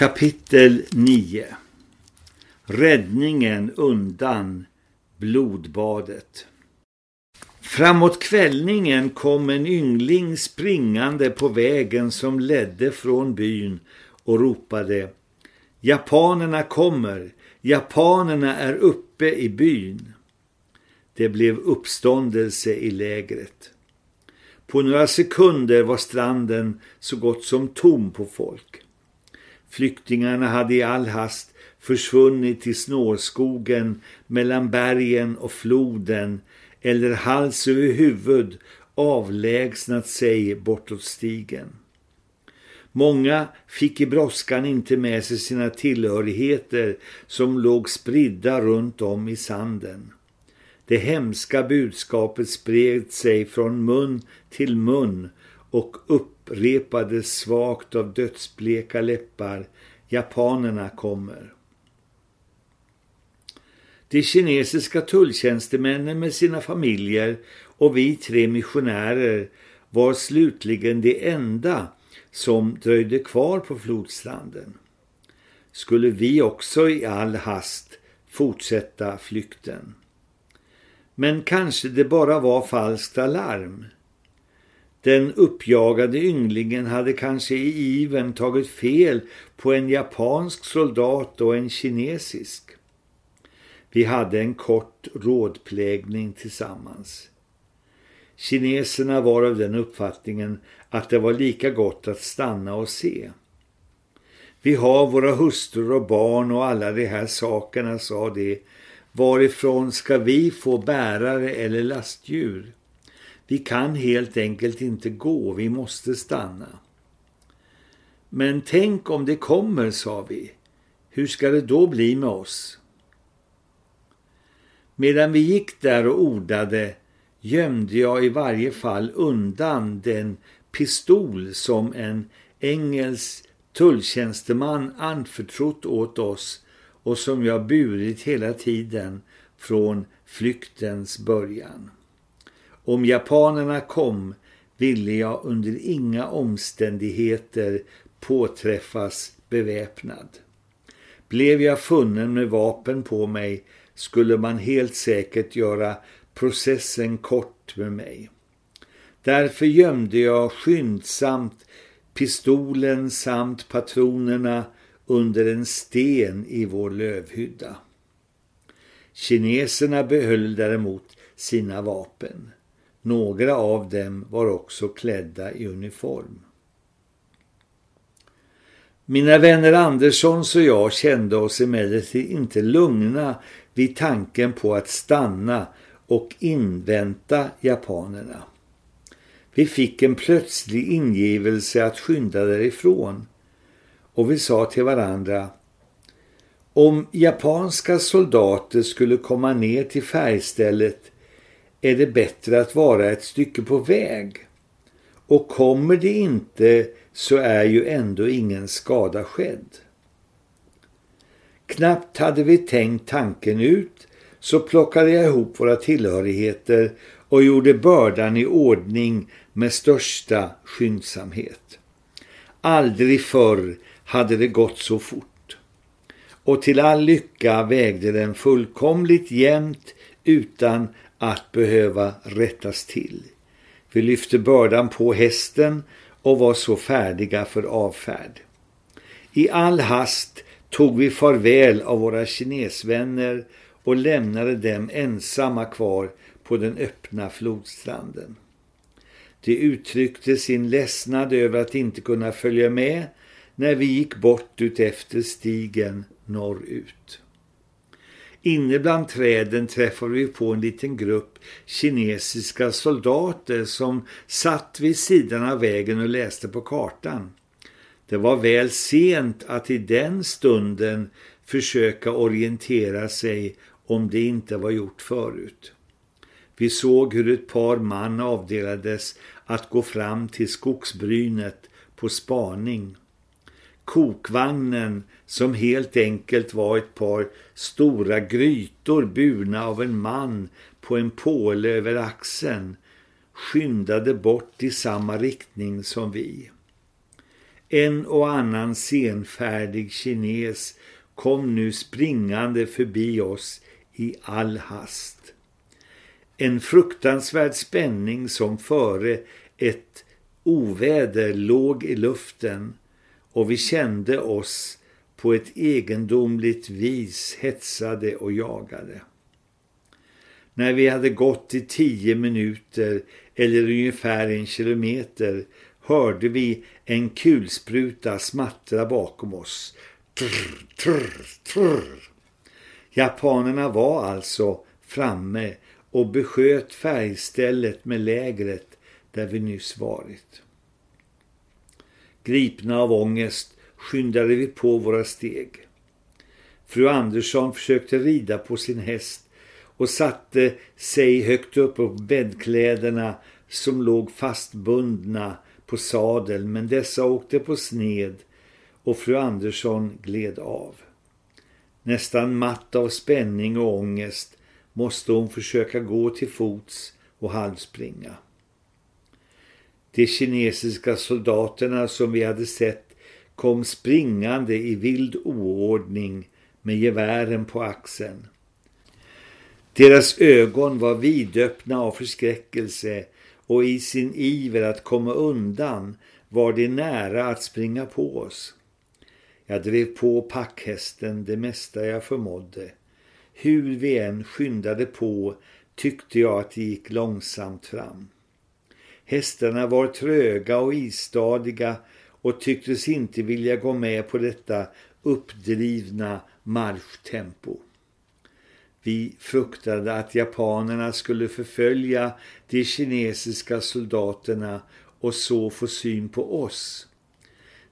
Kapitel 9 Räddningen undan blodbadet Framåt kvällningen kom en yngling springande på vägen som ledde från byn och ropade Japanerna kommer, japanerna är uppe i byn. Det blev uppståndelse i lägret. På några sekunder var stranden så gott som tom på folk. Flyktingarna hade i all hast försvunnit till snårskogen mellan bergen och floden eller hals över huvud avlägsnat sig bortåt stigen. Många fick i brådskan inte med sig sina tillhörigheter som låg spridda runt om i sanden. Det hemska budskapet spred sig från mun till mun och upp upprepades svagt av dödsbleka läppar. Japanerna kommer. De kinesiska tulltjänstemännen med sina familjer och vi tre missionärer var slutligen det enda som dröjde kvar på flodstranden. Skulle vi också i all hast fortsätta flykten? Men kanske det bara var falskt alarm. Den uppjagade ynglingen hade kanske i iven tagit fel på en japansk soldat och en kinesisk. Vi hade en kort rådplägning tillsammans. Kineserna var av den uppfattningen att det var lika gott att stanna och se. Vi har våra hustrur och barn och alla de här sakerna, sa de. Varifrån ska vi få bärare eller lastdjur? Vi kan helt enkelt inte gå, vi måste stanna. Men tänk om det kommer, sa vi. Hur ska det då bli med oss? Medan vi gick där och ordade gömde jag i varje fall undan den pistol som en engelsk tulltjänsteman anförtrott åt oss och som jag burit hela tiden från flyktens början. Om japanerna kom ville jag under inga omständigheter påträffas beväpnad. Blev jag funnen med vapen på mig skulle man helt säkert göra processen kort med mig. Därför gömde jag skyndsamt pistolen samt patronerna under en sten i vår lövhydda. Kineserna behöll däremot sina vapen. Några av dem var också klädda i uniform. Mina vänner Anderssons och jag kände oss emellertid inte lugna vid tanken på att stanna och invänta japanerna. Vi fick en plötslig ingivelse att skynda därifrån och vi sa till varandra om japanska soldater skulle komma ner till färgstället är det bättre att vara ett stycke på väg. Och kommer det inte så är ju ändå ingen skada skedd. Knappt hade vi tänkt tanken ut så plockade jag ihop våra tillhörigheter och gjorde bördan i ordning med största skyndsamhet. Aldrig förr hade det gått så fort. Och till all lycka vägde den fullkomligt jämnt utan att behöva rättas till. Vi lyfte bördan på hästen och var så färdiga för avfärd. I all hast tog vi farväl av våra kinesvänner och lämnade dem ensamma kvar på den öppna flodstranden. De uttryckte sin ledsnad över att inte kunna följa med när vi gick bort ut efter stigen norrut. Inne bland träden träffade vi på en liten grupp kinesiska soldater som satt vid sidan av vägen och läste på kartan. Det var väl sent att i den stunden försöka orientera sig om det inte var gjort förut. Vi såg hur ett par man avdelades att gå fram till skogsbrynet på spaning. Kokvagnen som helt enkelt var ett par stora grytor burna av en man på en påle över axeln skyndade bort i samma riktning som vi. En och annan senfärdig kines kom nu springande förbi oss i all hast. En fruktansvärd spänning som före ett oväder låg i luften och vi kände oss på ett egendomligt vis hetsade och jagade. När vi hade gått i tio minuter eller ungefär en kilometer hörde vi en kulspruta smattra bakom oss. Trr, trr, trr. Japanerna var alltså framme och besköt färgstället med lägret där vi nyss varit. Gripna av ångest skyndade vi på våra steg. Fru Andersson försökte rida på sin häst och satte sig högt upp på bäddkläderna som låg fastbundna på sadeln men dessa åkte på sned och fru Andersson gled av. Nästan matt av spänning och ångest måste hon försöka gå till fots och halvspringa. De kinesiska soldaterna som vi hade sett kom springande i vild oordning med gevären på axeln. Deras ögon var vidöppna av förskräckelse och i sin iver att komma undan var de nära att springa på oss. Jag drev på packhästen det mesta jag förmådde. Hur vi än skyndade på tyckte jag att det gick långsamt fram. Hästarna var tröga och istadiga och tycktes inte vilja gå med på detta uppdrivna marschtempo. Vi fruktade att japanerna skulle förfölja de kinesiska soldaterna och så få syn på oss.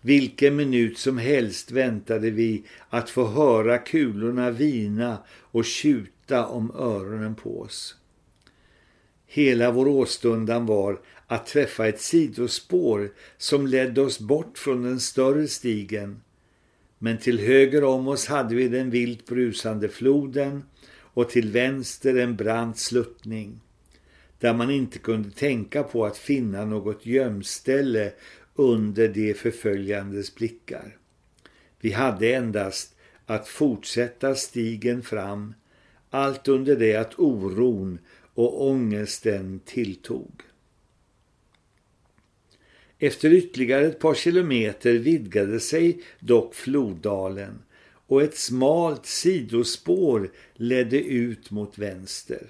Vilken minut som helst väntade vi att få höra kulorna vina och tjuta om öronen på oss. Hela vår åstundan var att träffa ett sidospår som ledde oss bort från den större stigen. Men till höger om oss hade vi den vilt brusande floden och till vänster en brant sluttning där man inte kunde tänka på att finna något gömställe under de förföljandes blickar. Vi hade endast att fortsätta stigen fram, allt under det att oron och ångesten tilltog. Efter ytterligare ett par kilometer vidgade sig dock floddalen och ett smalt sidospår ledde ut mot vänster.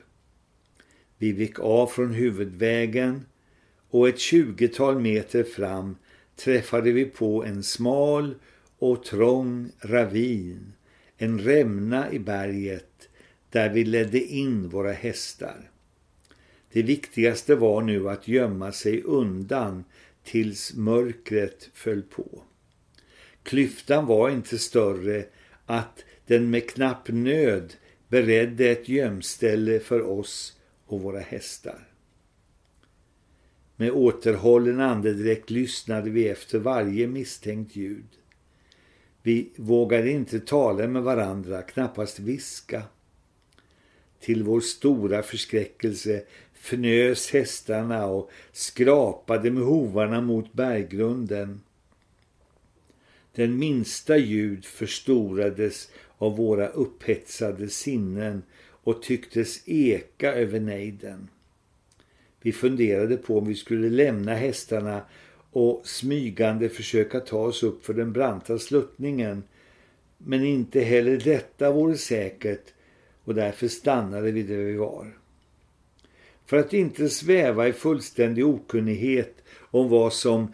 Vi vek av från huvudvägen och ett tjugotal meter fram träffade vi på en smal och trång ravin, en rämna i berget där vi ledde in våra hästar. Det viktigaste var nu att gömma sig undan tills mörkret föll på. Klyftan var inte större att den med knapp nöd beredde ett gömställe för oss och våra hästar. Med återhållen andedräkt lyssnade vi efter varje misstänkt ljud. Vi vågade inte tala med varandra, knappast viska. Till vår stora förskräckelse fnös hästarna och skrapade med hovarna mot berggrunden. Den minsta ljud förstorades av våra upphetsade sinnen och tycktes eka över nejden. Vi funderade på om vi skulle lämna hästarna och smygande försöka ta oss upp för den branta sluttningen. Men inte heller detta vore säkert och därför stannade vi där vi var. För att inte sväva i fullständig okunnighet om vad som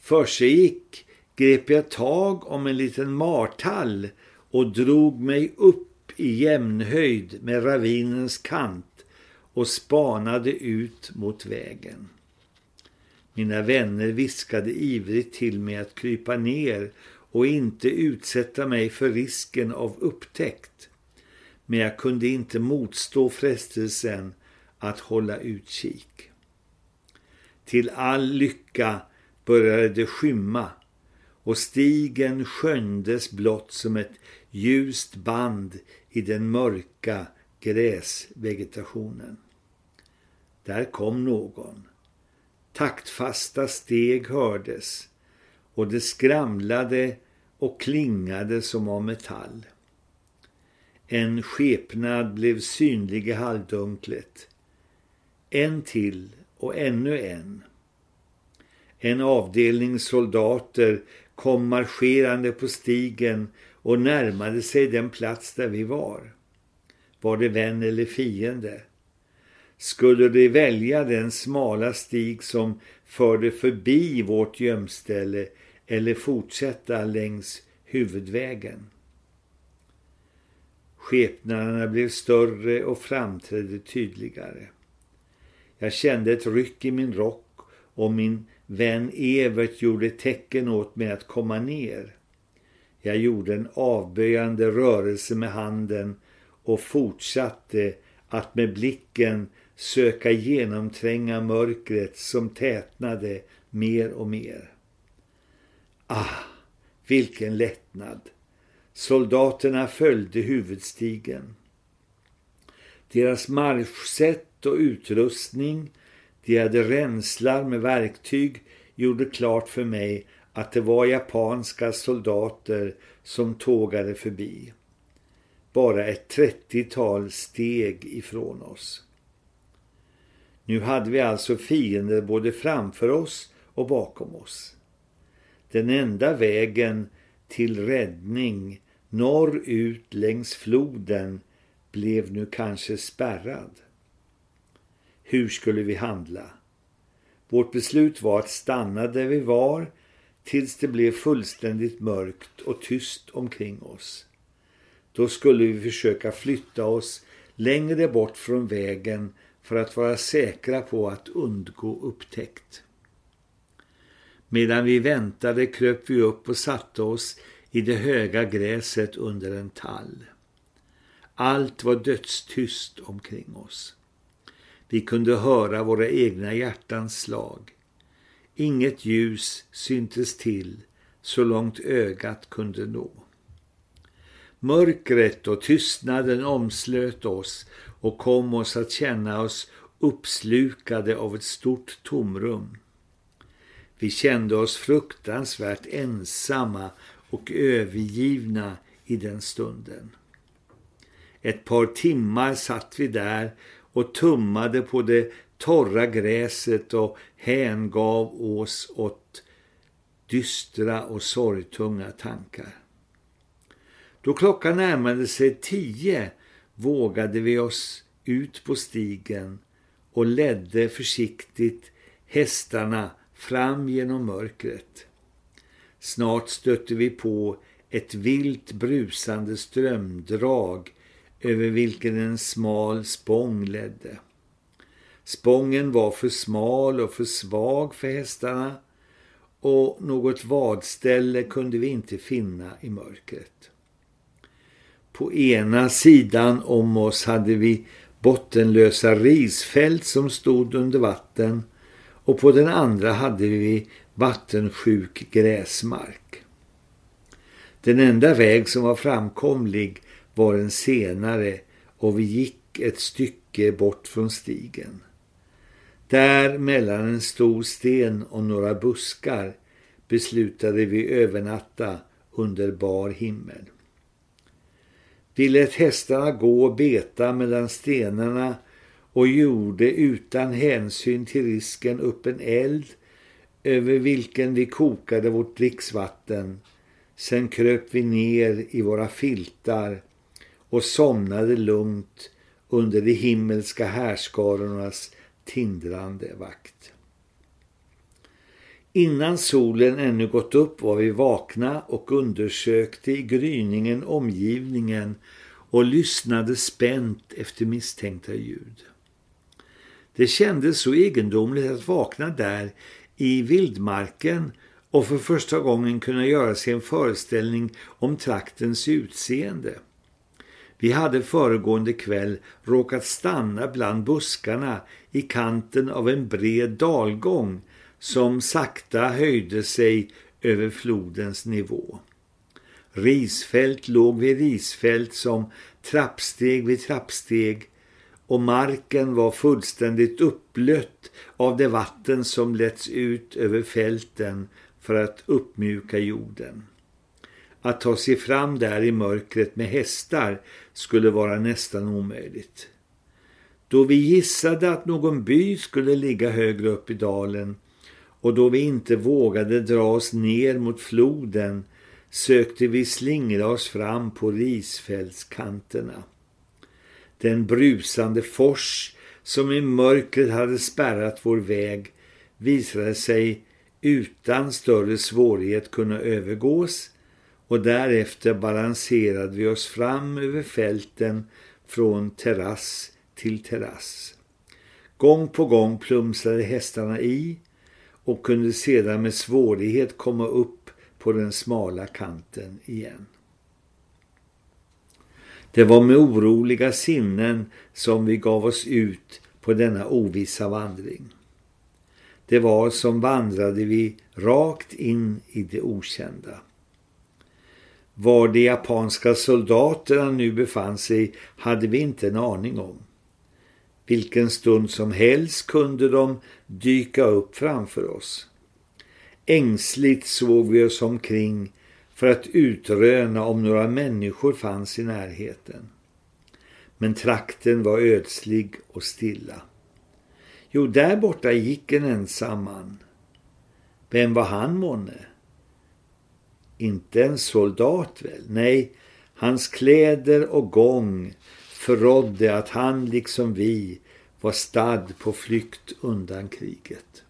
för sig gick grep jag tag om en liten martall och drog mig upp i jämnhöjd med ravinens kant och spanade ut mot vägen. Mina vänner viskade ivrigt till mig att krypa ner och inte utsätta mig för risken av upptäckt. Men jag kunde inte motstå frestelsen att hålla utkik. Till all lycka började det skymma och stigen sköndes blott som ett ljust band i den mörka gräsvegetationen. Där kom någon. Taktfasta steg hördes och det skramlade och klingade som av metall. En skepnad blev synlig i halvdunklet. En till och ännu en. En avdelning soldater kom marscherande på stigen och närmade sig den plats där vi var. Var det vän eller fiende? Skulle de välja den smala stig som förde förbi vårt gömställe eller fortsätta längs huvudvägen? Skepnaderna blev större och framträdde tydligare. Jag kände ett ryck i min rock och min vän Evert gjorde tecken åt mig att komma ner. Jag gjorde en avböjande rörelse med handen och fortsatte att med blicken söka genomtränga mörkret som tätnade mer och mer. Ah, vilken lättnad! Soldaterna följde huvudstigen. Deras marschsätt och utrustning, de hade ränslar med verktyg, gjorde klart för mig att det var japanska soldater som tågade förbi. Bara ett trettiotal steg ifrån oss. Nu hade vi alltså fiender både framför oss och bakom oss. Den enda vägen till räddning norrut längs floden blev nu kanske spärrad. Hur skulle vi handla? Vårt beslut var att stanna där vi var tills det blev fullständigt mörkt och tyst omkring oss. Då skulle vi försöka flytta oss längre bort från vägen för att vara säkra på att undgå upptäckt. Medan vi väntade kröp vi upp och satte oss i det höga gräset under en tall. Allt var dödstyst omkring oss. Vi kunde höra våra egna hjärtans slag. Inget ljus syntes till så långt ögat kunde nå. Mörkret och tystnaden omslöt oss och kom oss att känna oss uppslukade av ett stort tomrum. Vi kände oss fruktansvärt ensamma och övergivna i den stunden. Ett par timmar satt vi där och tummade på det torra gräset och hängav oss åt dystra och sorgtunga tankar. Då klockan närmade sig tio vågade vi oss ut på stigen och ledde försiktigt hästarna fram genom mörkret. Snart stötte vi på ett vilt brusande strömdrag över vilken en smal spång ledde. Spången var för smal och för svag för hästarna och något vadställe kunde vi inte finna i mörkret. På ena sidan om oss hade vi bottenlösa risfält som stod under vatten och på den andra hade vi vattensjuk gräsmark. Den enda väg som var framkomlig var en senare och vi gick ett stycke bort från stigen. Där mellan en stor sten och några buskar beslutade vi övernatta under bar himmel. Vi lät hästarna gå och beta mellan stenarna och gjorde utan hänsyn till risken upp en eld över vilken vi kokade vårt dricksvatten. Sen kröp vi ner i våra filtar och somnade lugnt under de himmelska härskarornas tindrande vakt. Innan solen ännu gått upp var vi vakna och undersökte i gryningen omgivningen och lyssnade spänt efter misstänkta ljud. Det kändes så egendomligt att vakna där i vildmarken och för första gången kunna göra sig en föreställning om traktens utseende. Vi hade föregående kväll råkat stanna bland buskarna i kanten av en bred dalgång som sakta höjde sig över flodens nivå. Risfält låg vid risfält som trappsteg vid trappsteg och marken var fullständigt upplött av det vatten som letts ut över fälten för att uppmjuka jorden. Att ta sig fram där i mörkret med hästar skulle vara nästan omöjligt. Då vi gissade att någon by skulle ligga högre upp i dalen och då vi inte vågade dra oss ner mot floden sökte vi slingra oss fram på risfältskanterna. Den brusande fors som i mörkret hade spärrat vår väg visade sig utan större svårighet kunna övergås och därefter balanserade vi oss fram över fälten från terrass till terrass. Gång på gång plumsade hästarna i och kunde sedan med svårighet komma upp på den smala kanten igen. Det var med oroliga sinnen som vi gav oss ut på denna ovissa vandring. Det var som vandrade vi rakt in i det okända. Var de japanska soldaterna nu befann sig hade vi inte en aning om. Vilken stund som helst kunde de dyka upp framför oss. Ängsligt såg vi oss omkring för att utröna om några människor fanns i närheten. Men trakten var ödslig och stilla. Jo, där borta gick en ensam man. Vem var han månne? Inte en soldat väl? Nej, hans kläder och gång förrådde att han liksom vi var stad på flykt undan kriget.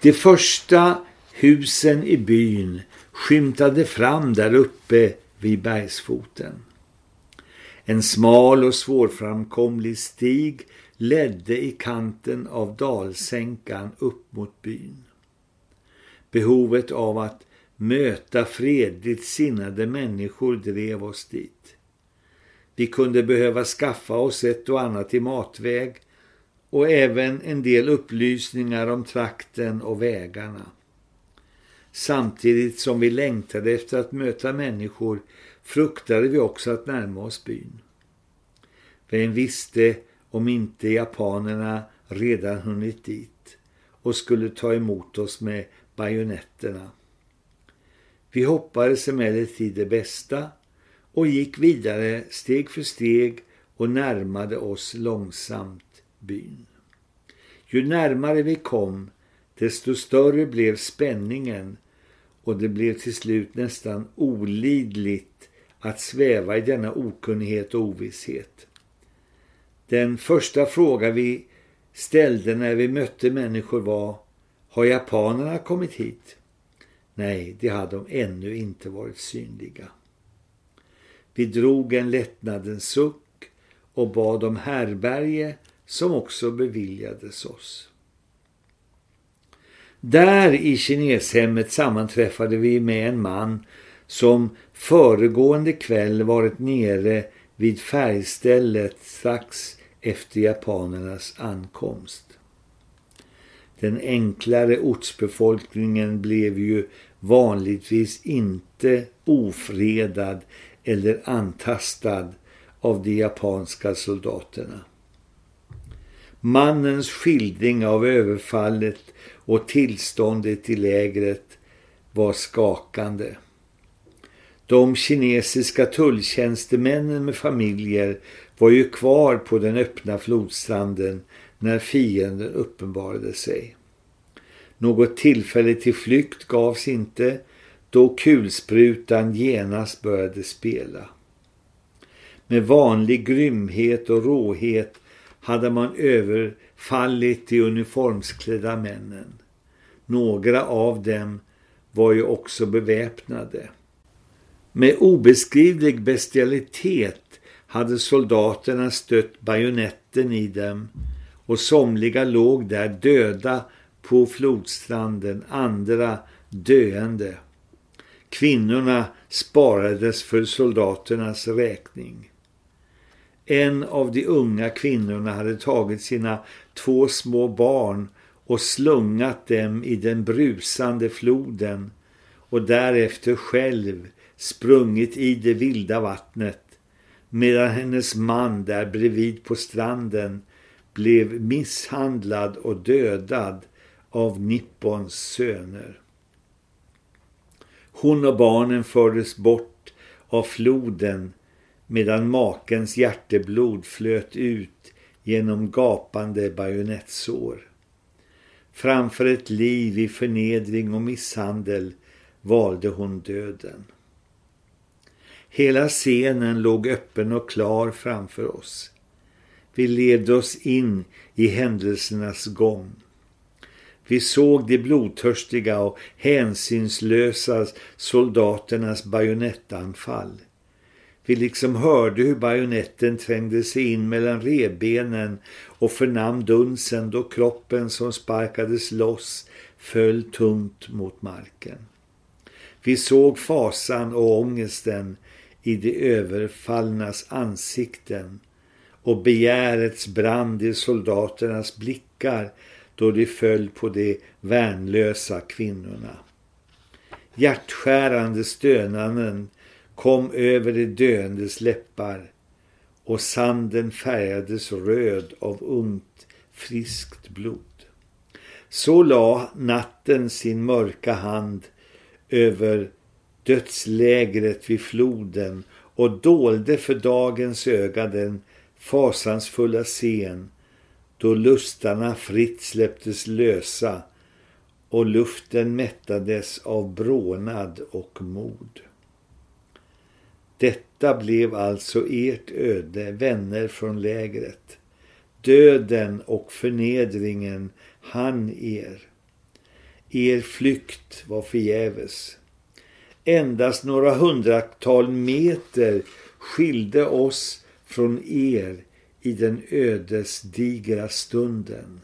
De första husen i byn skymtade fram där uppe vid bergsfoten. En smal och svårframkomlig stig ledde i kanten av dalsänkan upp mot byn. Behovet av att möta fredligt sinnade människor drev oss dit. Vi kunde behöva skaffa oss ett och annat i matväg och även en del upplysningar om trakten och vägarna. Samtidigt som vi längtade efter att möta människor fruktade vi också att närma oss byn. Vem visste om inte japanerna redan hunnit dit och skulle ta emot oss med bajonetterna. Vi hoppades emellertid det bästa och gick vidare steg för steg och närmade oss långsamt byn. Ju närmare vi kom, desto större blev spänningen och det blev till slut nästan olidligt att sväva i denna okunnighet och ovisshet. Den första fråga vi ställde när vi mötte människor var har japanerna kommit hit? Nej, det hade de ännu inte varit synliga. Vi drog en lättnadens suck och bad om härberge som också beviljades oss. Där i kineshemmet sammanträffade vi med en man som föregående kväll varit nere vid färgstället strax efter japanernas ankomst. Den enklare ortsbefolkningen blev ju vanligtvis inte ofredad eller antastad av de japanska soldaterna. Mannens skildring av överfallet och tillståndet i lägret var skakande. De kinesiska tulltjänstemännen med familjer var ju kvar på den öppna flodstranden när fienden uppenbarade sig. Något tillfälle till flykt gavs inte då kulsprutan genast började spela. Med vanlig grymhet och råhet hade man överfallit de uniformsklädda männen. Några av dem var ju också beväpnade. Med obeskrivlig bestialitet hade soldaterna stött bajonetten i dem och somliga låg där döda på flodstranden, andra döende. Kvinnorna sparades för soldaternas räkning. En av de unga kvinnorna hade tagit sina två små barn och slungat dem i den brusande floden och därefter själv sprungit i det vilda vattnet medan hennes man där bredvid på stranden blev misshandlad och dödad av Nippons söner. Hon och barnen fördes bort av floden medan makens hjärteblod flöt ut genom gapande bajonettsår. Framför ett liv i förnedring och misshandel valde hon döden. Hela scenen låg öppen och klar framför oss. Vi ledde oss in i händelsernas gång. Vi såg de blodtörstiga och hänsynslösa soldaternas bajonettanfall. Vi liksom hörde hur bajonetten trängde sig in mellan rebenen och förnam dunsen då kroppen som sparkades loss föll tungt mot marken. Vi såg fasan och ångesten i de överfallnas ansikten och begärets brand i soldaternas blickar då de föll på de värnlösa kvinnorna. Hjärtskärande stönanden kom över de döendes läppar och sanden färgades röd av ungt, friskt blod. Så la natten sin mörka hand över dödslägret vid floden och dolde för dagens öga den fasansfulla scen då lustarna fritt släpptes lösa och luften mättades av brånad och mod. Detta blev alltså ert öde, vänner från lägret. Döden och förnedringen han er. Er flykt var förgäves. Endast några hundratal meter skilde oss från er i den ödesdigra stunden.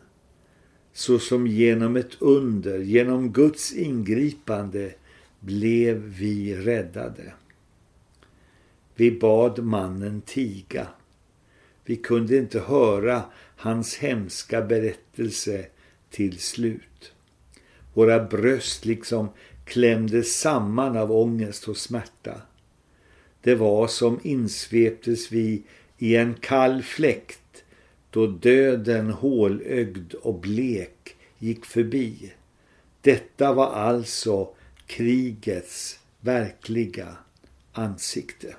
Så som genom ett under, genom Guds ingripande blev vi räddade. Vi bad mannen tiga. Vi kunde inte höra hans hemska berättelse till slut. Våra bröst liksom klämdes samman av ångest och smärta. Det var som insveptes vi i en kall fläkt då döden hålögd och blek gick förbi. Detta var alltså krigets verkliga ansikte.